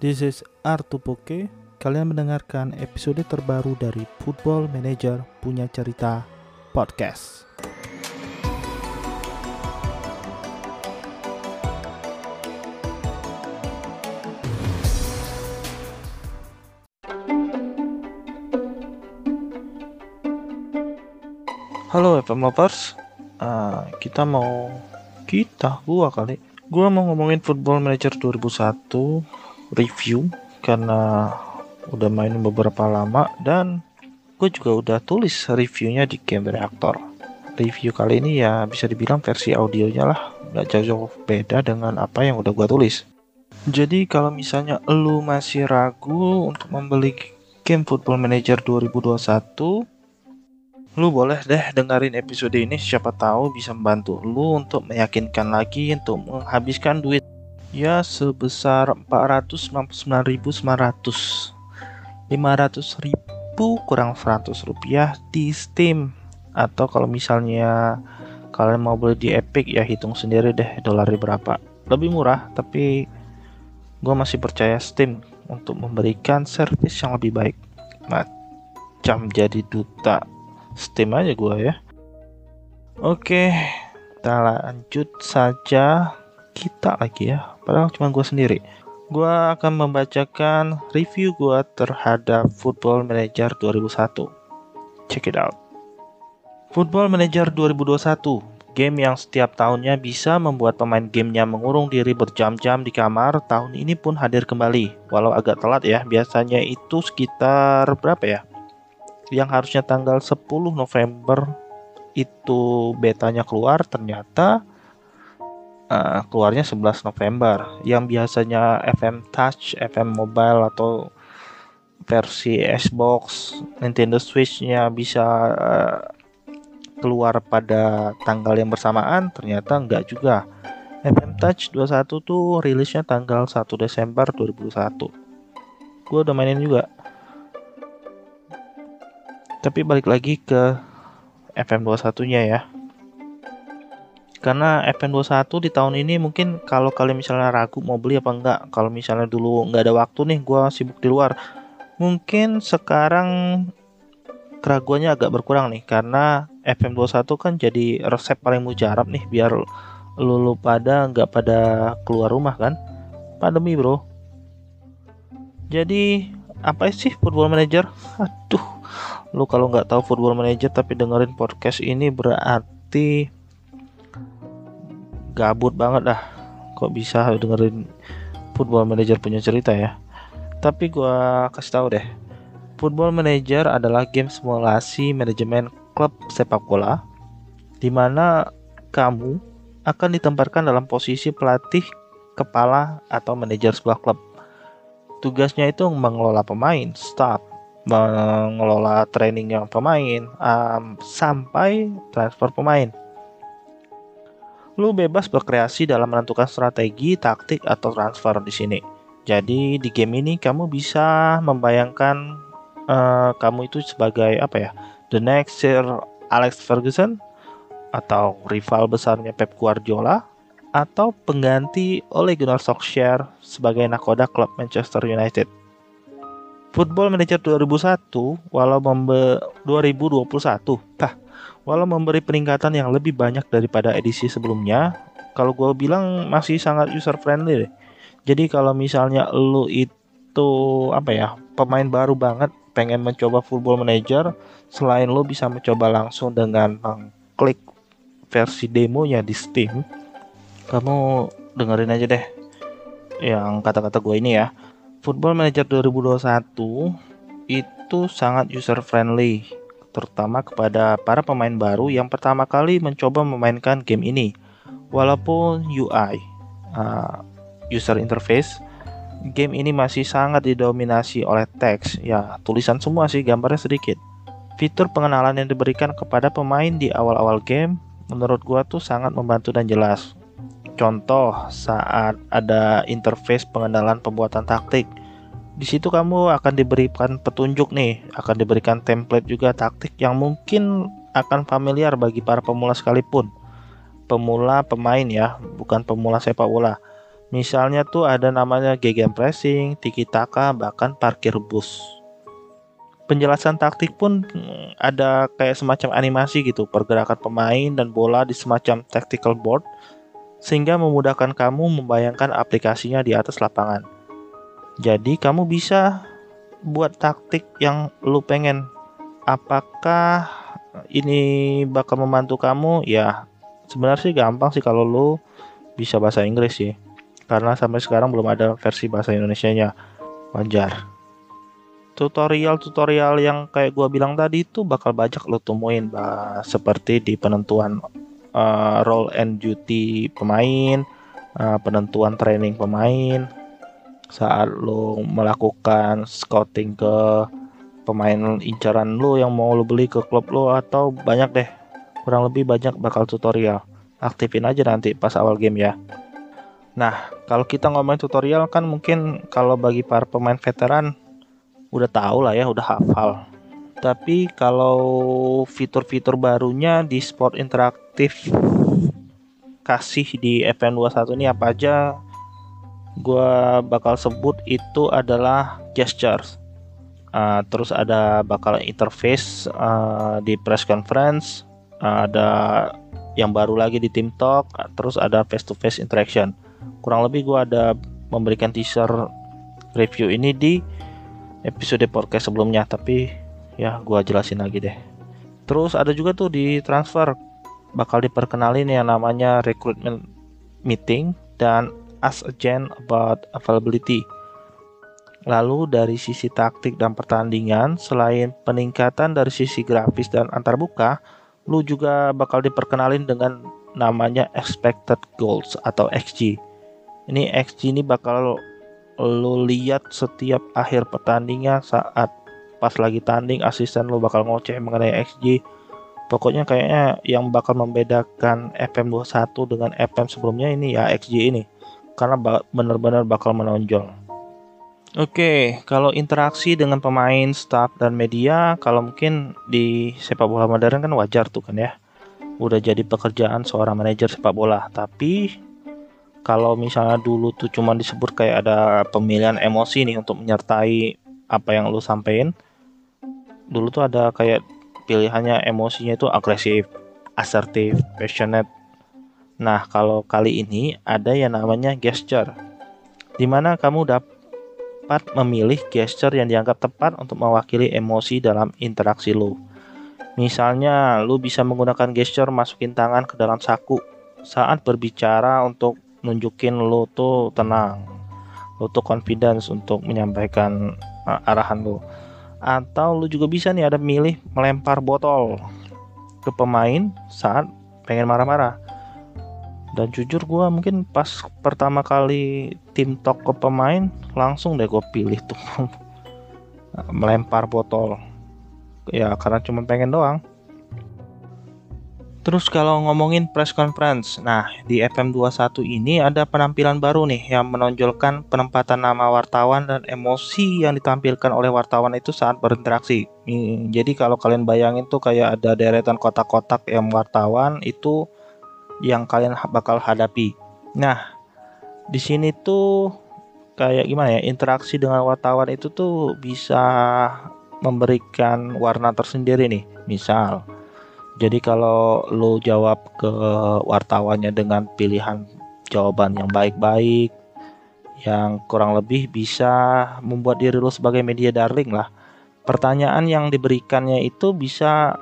This is Artupoke. Kalian mendengarkan episode terbaru dari Football Manager Punya Cerita Podcast. Halo FM Lovers, uh, kita mau kita gua kali, gua mau ngomongin Football Manager 2001 review karena udah main beberapa lama dan gue juga udah tulis reviewnya di Game Reactor. Review kali ini ya bisa dibilang versi audionya lah, nggak jauh-jauh beda dengan apa yang udah gue tulis. Jadi kalau misalnya lu masih ragu untuk membeli game Football Manager 2021, lu boleh deh dengerin episode ini siapa tahu bisa membantu lu untuk meyakinkan lagi untuk menghabiskan duit ya sebesar 499.900 500.000 kurang 100 rupiah di Steam. Atau kalau misalnya kalian mau beli di Epic ya hitung sendiri deh dolarnya berapa. Lebih murah tapi gue masih percaya Steam untuk memberikan service yang lebih baik. Macam jadi duta Steam aja gua ya. Oke, kita lanjut saja kita lagi ya. Padahal cuma gua sendiri. Gua akan membacakan review gua terhadap Football Manager 2001. Check it out. Football Manager 2021 game yang setiap tahunnya bisa membuat pemain gamenya mengurung diri berjam-jam di kamar, tahun ini pun hadir kembali. Walau agak telat ya, biasanya itu sekitar berapa ya? yang harusnya tanggal 10 November itu betanya keluar ternyata uh, keluarnya 11 November yang biasanya FM Touch, FM Mobile atau versi Xbox, Nintendo Switch-nya bisa uh, keluar pada tanggal yang bersamaan ternyata enggak juga. FM Touch 21 tuh rilisnya tanggal 1 Desember 2001. Gue udah mainin juga tapi balik lagi ke FM21 nya ya karena FM21 di tahun ini mungkin kalau kalian misalnya ragu mau beli apa enggak kalau misalnya dulu nggak ada waktu nih gue sibuk di luar mungkin sekarang keraguannya agak berkurang nih karena FM21 kan jadi resep paling mujarab nih biar lu, lu pada nggak pada keluar rumah kan. Pandemi bro. Jadi apa sih football manager? Aduh lu kalau nggak tahu football manager tapi dengerin podcast ini berarti gabut banget dah. Kok bisa dengerin football manager punya cerita ya? Tapi gua kasih tahu deh football manager adalah game simulasi manajemen klub sepak bola di mana kamu akan ditempatkan dalam posisi pelatih kepala atau manajer sebuah klub. Tugasnya itu mengelola pemain, staff, mengelola training yang pemain um, sampai transfer pemain. Lu bebas berkreasi dalam menentukan strategi, taktik, atau transfer di sini. Jadi di game ini kamu bisa membayangkan uh, kamu itu sebagai apa ya? The next Sir Alex Ferguson atau rival besarnya Pep Guardiola atau pengganti Ole Gunnar Solskjaer sebagai nakoda klub Manchester United. Football Manager 2001 walau membe 2021 tah walau memberi peningkatan yang lebih banyak daripada edisi sebelumnya kalau gue bilang masih sangat user friendly deh. Jadi kalau misalnya lu itu apa ya pemain baru banget pengen mencoba Football Manager selain lu bisa mencoba langsung dengan mengklik versi demonya di Steam kamu dengerin aja deh yang kata-kata gue ini ya. Football Manager 2021 itu sangat user friendly, terutama kepada para pemain baru yang pertama kali mencoba memainkan game ini. Walaupun UI uh, user interface game ini masih sangat didominasi oleh teks, ya tulisan semua sih, gambarnya sedikit. Fitur pengenalan yang diberikan kepada pemain di awal-awal game menurut gua tuh sangat membantu dan jelas. Contoh saat ada interface pengenalan pembuatan taktik. Di situ kamu akan diberikan petunjuk nih, akan diberikan template juga taktik yang mungkin akan familiar bagi para pemula sekalipun. Pemula pemain ya, bukan pemula sepak bola. Misalnya tuh ada namanya gegenpressing, tiki taka, bahkan parkir bus. Penjelasan taktik pun mm, ada kayak semacam animasi gitu, pergerakan pemain dan bola di semacam tactical board sehingga memudahkan kamu membayangkan aplikasinya di atas lapangan. Jadi kamu bisa buat taktik yang lu pengen. Apakah ini bakal membantu kamu? Ya, sebenarnya sih gampang sih kalau lu bisa bahasa Inggris sih. Karena sampai sekarang belum ada versi bahasa Indonesia-nya. Wajar tutorial-tutorial yang kayak gua bilang tadi itu bakal banyak lo temuin bah, seperti di penentuan uh, role and duty pemain, uh, penentuan training pemain, saat lo melakukan scouting ke pemain incaran lo yang mau lo beli ke klub lo atau banyak deh kurang lebih banyak bakal tutorial aktifin aja nanti pas awal game ya nah kalau kita ngomongin tutorial kan mungkin kalau bagi para pemain veteran udah tahu lah ya, udah hafal. Tapi kalau fitur-fitur barunya di sport interaktif kasih di FN21 ini apa aja? Gua bakal sebut itu adalah gestures. Uh, terus ada bakal interface uh, di press conference, uh, ada yang baru lagi di Team Talk, terus ada face to face interaction. Kurang lebih gua ada memberikan teaser review ini di episode podcast sebelumnya tapi ya gua jelasin lagi deh terus ada juga tuh di transfer bakal diperkenalin yang namanya recruitment meeting dan ask agent about availability. Lalu dari sisi taktik dan pertandingan, selain peningkatan dari sisi grafis dan antarbuka, lu juga bakal diperkenalin dengan namanya expected goals atau XG. Ini XG ini bakal lo lihat setiap akhir pertandingan saat pas lagi tanding asisten lo bakal ngoceh mengenai XG pokoknya kayaknya yang bakal membedakan FM21 dengan FM sebelumnya ini ya XG ini karena benar-benar bakal menonjol Oke, kalau interaksi dengan pemain, staff, dan media, kalau mungkin di sepak bola modern kan wajar tuh kan ya. Udah jadi pekerjaan seorang manajer sepak bola. Tapi kalau misalnya dulu tuh cuma disebut kayak ada pemilihan emosi nih untuk menyertai apa yang lu sampein dulu tuh ada kayak pilihannya emosinya itu agresif asertif passionate nah kalau kali ini ada yang namanya gesture di mana kamu dapat memilih gesture yang dianggap tepat untuk mewakili emosi dalam interaksi lu. Misalnya lu bisa menggunakan gesture masukin tangan ke dalam saku saat berbicara untuk nunjukin lo tuh tenang lo tuh confidence untuk menyampaikan uh, arahan lo atau lo juga bisa nih ada milih melempar botol ke pemain saat pengen marah-marah dan jujur gue mungkin pas pertama kali tim talk ke pemain langsung deh gue pilih tuh. Melempar botol. Ya karena cuma pengen doang. Terus kalau ngomongin press conference, nah di FM21 ini ada penampilan baru nih yang menonjolkan penempatan nama wartawan dan emosi yang ditampilkan oleh wartawan itu saat berinteraksi. Jadi kalau kalian bayangin tuh kayak ada deretan kotak-kotak yang wartawan itu yang kalian bakal hadapi. Nah, di sini tuh kayak gimana ya interaksi dengan wartawan itu tuh bisa memberikan warna tersendiri nih. Misal jadi kalau lo jawab ke wartawannya dengan pilihan jawaban yang baik-baik, yang kurang lebih bisa membuat diri lo sebagai media darling lah. Pertanyaan yang diberikannya itu bisa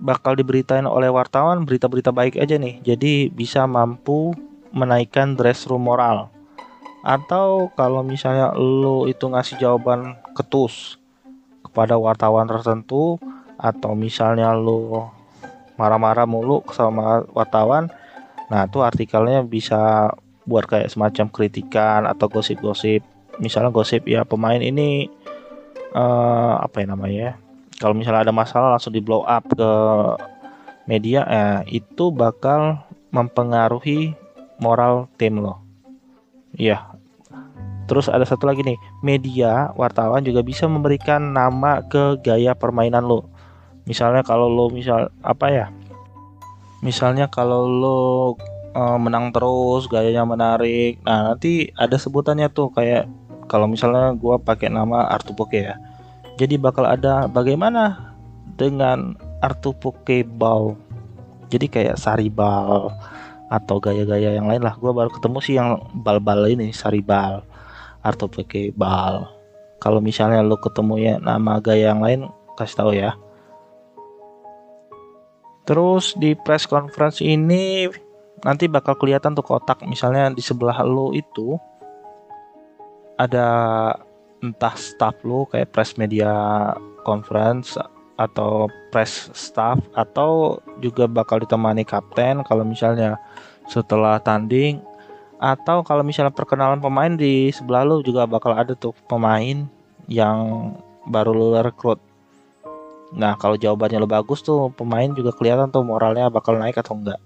bakal diberitain oleh wartawan berita-berita baik aja nih. Jadi bisa mampu menaikkan dressroom moral. Atau kalau misalnya lo itu ngasih jawaban ketus kepada wartawan tertentu, atau misalnya lu marah-marah mulu sama wartawan nah itu artikelnya bisa buat kayak semacam kritikan atau gosip-gosip misalnya gosip ya pemain ini uh, apa ya namanya kalau misalnya ada masalah langsung di blow up ke media eh, itu bakal mempengaruhi moral tim lo iya Terus ada satu lagi nih, media wartawan juga bisa memberikan nama ke gaya permainan lo misalnya kalau lo misal apa ya misalnya kalau lo uh, menang terus, gayanya menarik. Nah, nanti ada sebutannya tuh kayak kalau misalnya gua pakai nama Artu Poke ya. Jadi bakal ada bagaimana dengan Artu Pokeball. Jadi kayak Saribal atau gaya-gaya yang lain lah. Gua baru ketemu sih yang bal-bal ini Saribal, Artu Pokeball. Kalau misalnya lo ketemu ya nama gaya yang lain kasih tahu ya. Terus di press conference ini nanti bakal kelihatan tuh kotak misalnya di sebelah lo itu ada entah staff lo kayak press media conference atau press staff atau juga bakal ditemani kapten kalau misalnya setelah tanding atau kalau misalnya perkenalan pemain di sebelah lo juga bakal ada tuh pemain yang baru lo rekrut Nah, kalau jawabannya lo bagus tuh, pemain juga kelihatan tuh moralnya bakal naik atau enggak.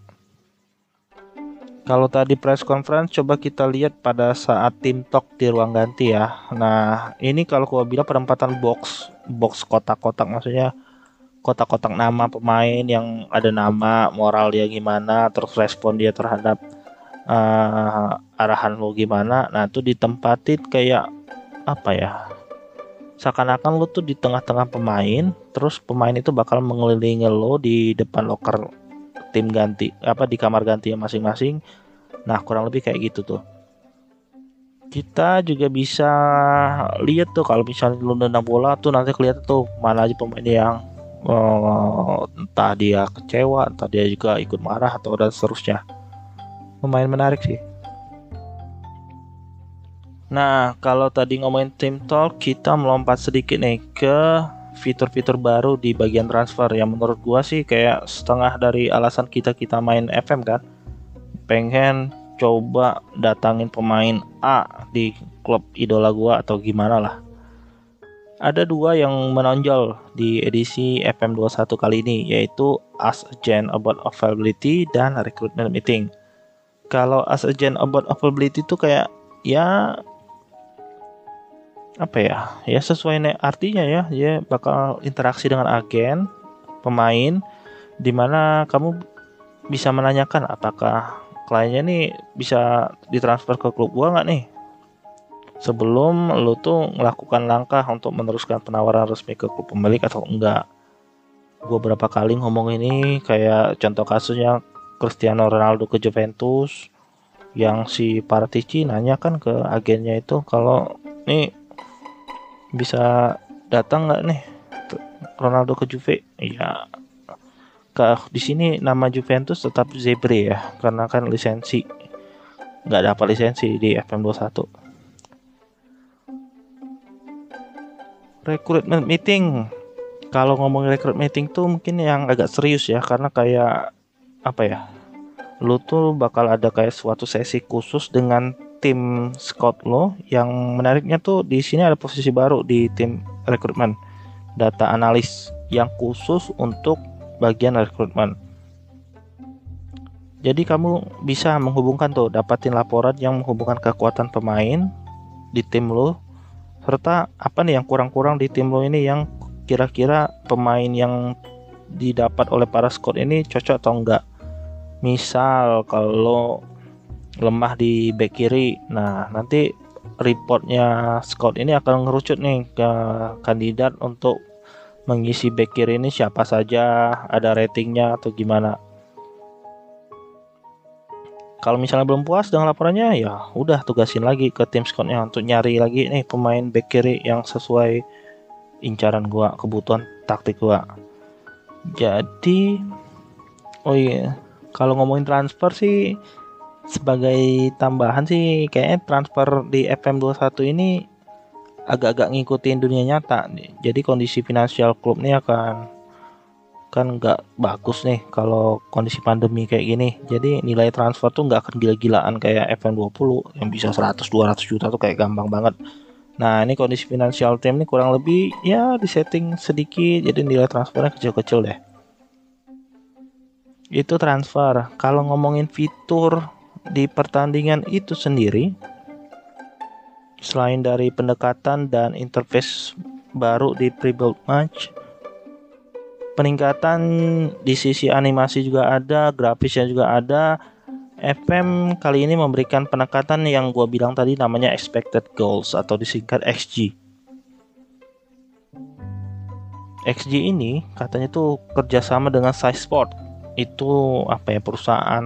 Kalau tadi press conference, coba kita lihat pada saat tim talk di ruang ganti ya. Nah, ini kalau gua bilang penempatan box, box kotak-kotak maksudnya kotak-kotak nama pemain yang ada nama, moral dia gimana, terus respon dia terhadap uh, arahan lo gimana. Nah, itu ditempatin kayak apa ya? seakan-akan lo tuh di tengah-tengah pemain terus pemain itu bakal mengelilingi lo di depan locker tim ganti apa di kamar ganti masing-masing. Nah kurang lebih kayak gitu tuh. Kita juga bisa lihat tuh kalau misalnya lu nendang bola tuh nanti kelihatan tuh mana aja pemain yang oh, entah dia kecewa entah dia juga ikut marah atau dan seterusnya. Pemain menarik sih. Nah, kalau tadi ngomongin team talk, kita melompat sedikit nih ke fitur-fitur baru di bagian transfer yang menurut gua sih kayak setengah dari alasan kita kita main FM kan. Pengen coba datangin pemain A di klub idola gua atau gimana lah. Ada dua yang menonjol di edisi FM21 kali ini yaitu Ask Agent About Availability dan Recruitment Meeting. Kalau Ask Agent About Availability itu kayak ya apa ya? Ya sesuai artinya ya dia bakal interaksi dengan agen pemain di mana kamu bisa menanyakan apakah kliennya nih bisa ditransfer ke klub gua nggak nih? Sebelum lo tuh melakukan langkah untuk meneruskan penawaran resmi ke klub pemilik atau enggak. Gua berapa kali ngomong ini kayak contoh kasusnya Cristiano Ronaldo ke Juventus yang si Paratici nanya kan ke agennya itu kalau nih bisa datang nggak nih Ronaldo ke Juve? Iya. Ke di sini nama Juventus tetap Zebre ya, karena kan lisensi nggak dapat lisensi di FM21. Recruitment meeting. Kalau ngomong recruitment meeting tuh mungkin yang agak serius ya, karena kayak apa ya? Lu tuh bakal ada kayak suatu sesi khusus dengan tim scout lo yang menariknya tuh di sini ada posisi baru di tim rekrutmen. Data analis yang khusus untuk bagian rekrutmen. Jadi kamu bisa menghubungkan tuh dapatin laporan yang menghubungkan kekuatan pemain di tim lo serta apa nih yang kurang-kurang di tim lo ini yang kira-kira pemain yang didapat oleh para scout ini cocok atau enggak. Misal kalau lemah di back kiri. Nah, nanti reportnya scout ini akan ngerucut nih ke kandidat untuk mengisi back kiri ini siapa saja, ada ratingnya atau gimana. Kalau misalnya belum puas dengan laporannya, ya udah tugasin lagi ke tim scoutnya untuk nyari lagi nih pemain back kiri yang sesuai incaran gua, kebutuhan taktik gua. Jadi, oh iya, kalau ngomongin transfer sih sebagai tambahan sih kayaknya transfer di FM21 ini agak-agak ngikutin dunia nyata nih. Jadi kondisi finansial klub nih akan kan nggak bagus nih kalau kondisi pandemi kayak gini. Jadi nilai transfer tuh nggak akan gila-gilaan kayak FM20 yang bisa 100 200 juta tuh kayak gampang banget. Nah, ini kondisi finansial tim ini kurang lebih ya disetting sedikit jadi nilai transfernya kecil-kecil deh. Itu transfer. Kalau ngomongin fitur di pertandingan itu sendiri selain dari pendekatan dan interface baru di pre-build match peningkatan di sisi animasi juga ada grafisnya juga ada FM kali ini memberikan penekatan yang gue bilang tadi namanya expected goals atau disingkat XG. XG ini katanya tuh kerjasama dengan Size Sport itu apa ya perusahaan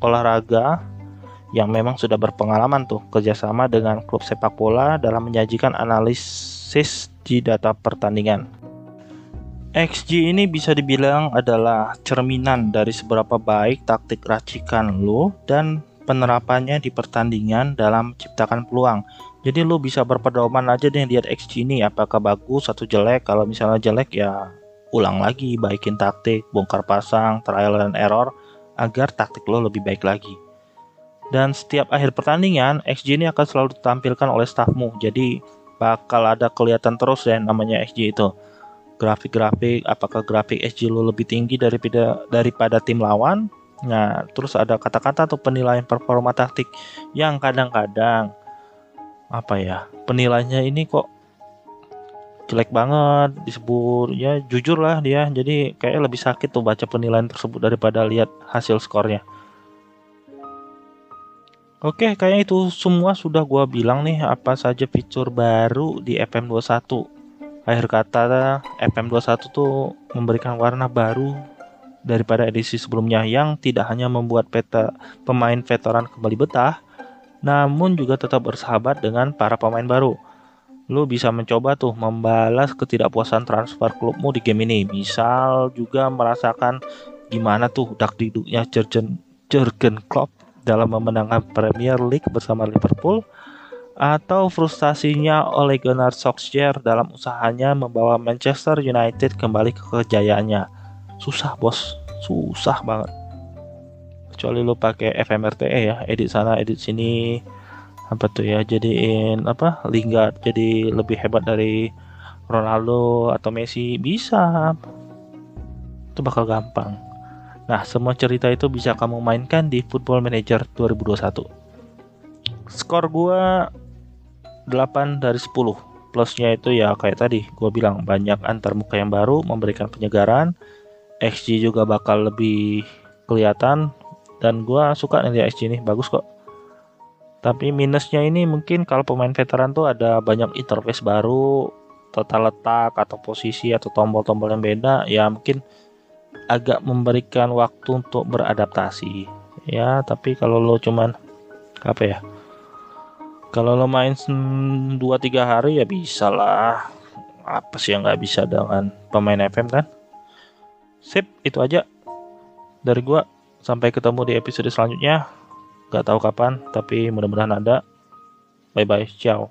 olahraga yang memang sudah berpengalaman tuh kerjasama dengan klub sepak bola dalam menyajikan analisis di data pertandingan. XG ini bisa dibilang adalah cerminan dari seberapa baik taktik racikan lo dan penerapannya di pertandingan dalam menciptakan peluang. Jadi lo bisa berpedoman aja deh lihat XG ini apakah bagus atau jelek. Kalau misalnya jelek ya ulang lagi, baikin taktik, bongkar pasang, trial and error agar taktik lo lebih baik lagi. Dan setiap akhir pertandingan, XG ini akan selalu ditampilkan oleh staffmu. Jadi bakal ada kelihatan terus ya namanya XG itu grafik-grafik apakah grafik SG lo lebih tinggi daripada daripada tim lawan nah terus ada kata-kata atau penilaian performa taktik yang kadang-kadang apa ya penilaiannya ini kok jelek banget disebut ya jujur lah dia. Jadi kayak lebih sakit tuh baca penilaian tersebut daripada lihat hasil skornya. Oke, kayaknya itu semua sudah gua bilang nih apa saja fitur baru di FM21 akhir kata FM21 tuh memberikan warna baru daripada edisi sebelumnya yang tidak hanya membuat peta pemain veteran kembali betah, namun juga tetap bersahabat dengan para pemain baru. Lu bisa mencoba tuh membalas ketidakpuasan transfer klubmu di game ini. Misal juga merasakan gimana tuh dak diduknya Jurgen Jurgen Klopp dalam memenangkan Premier League bersama Liverpool atau frustasinya oleh Gunnar Solskjaer dalam usahanya membawa Manchester United kembali ke kejayaannya. Susah bos, susah banget. Kecuali lu pakai FMRTE ya, edit sana, edit sini, apa tuh ya, jadiin apa Lingard jadi lebih hebat dari Ronaldo atau Messi bisa. Itu bakal gampang. Nah, semua cerita itu bisa kamu mainkan di Football Manager 2021. Skor gua 8 dari 10 plusnya itu ya kayak tadi gue bilang banyak antar muka yang baru memberikan penyegaran XG juga bakal lebih kelihatan dan gue suka nih XG ini bagus kok tapi minusnya ini mungkin kalau pemain veteran tuh ada banyak interface baru total letak atau posisi atau tombol-tombol yang beda ya mungkin agak memberikan waktu untuk beradaptasi ya tapi kalau lo cuman apa ya kalau lo main 2-3 hari ya bisa lah. Apa sih yang nggak bisa dengan pemain FM kan? Sip, itu aja dari gua. Sampai ketemu di episode selanjutnya. Gak tahu kapan, tapi mudah-mudahan ada. Bye bye, ciao.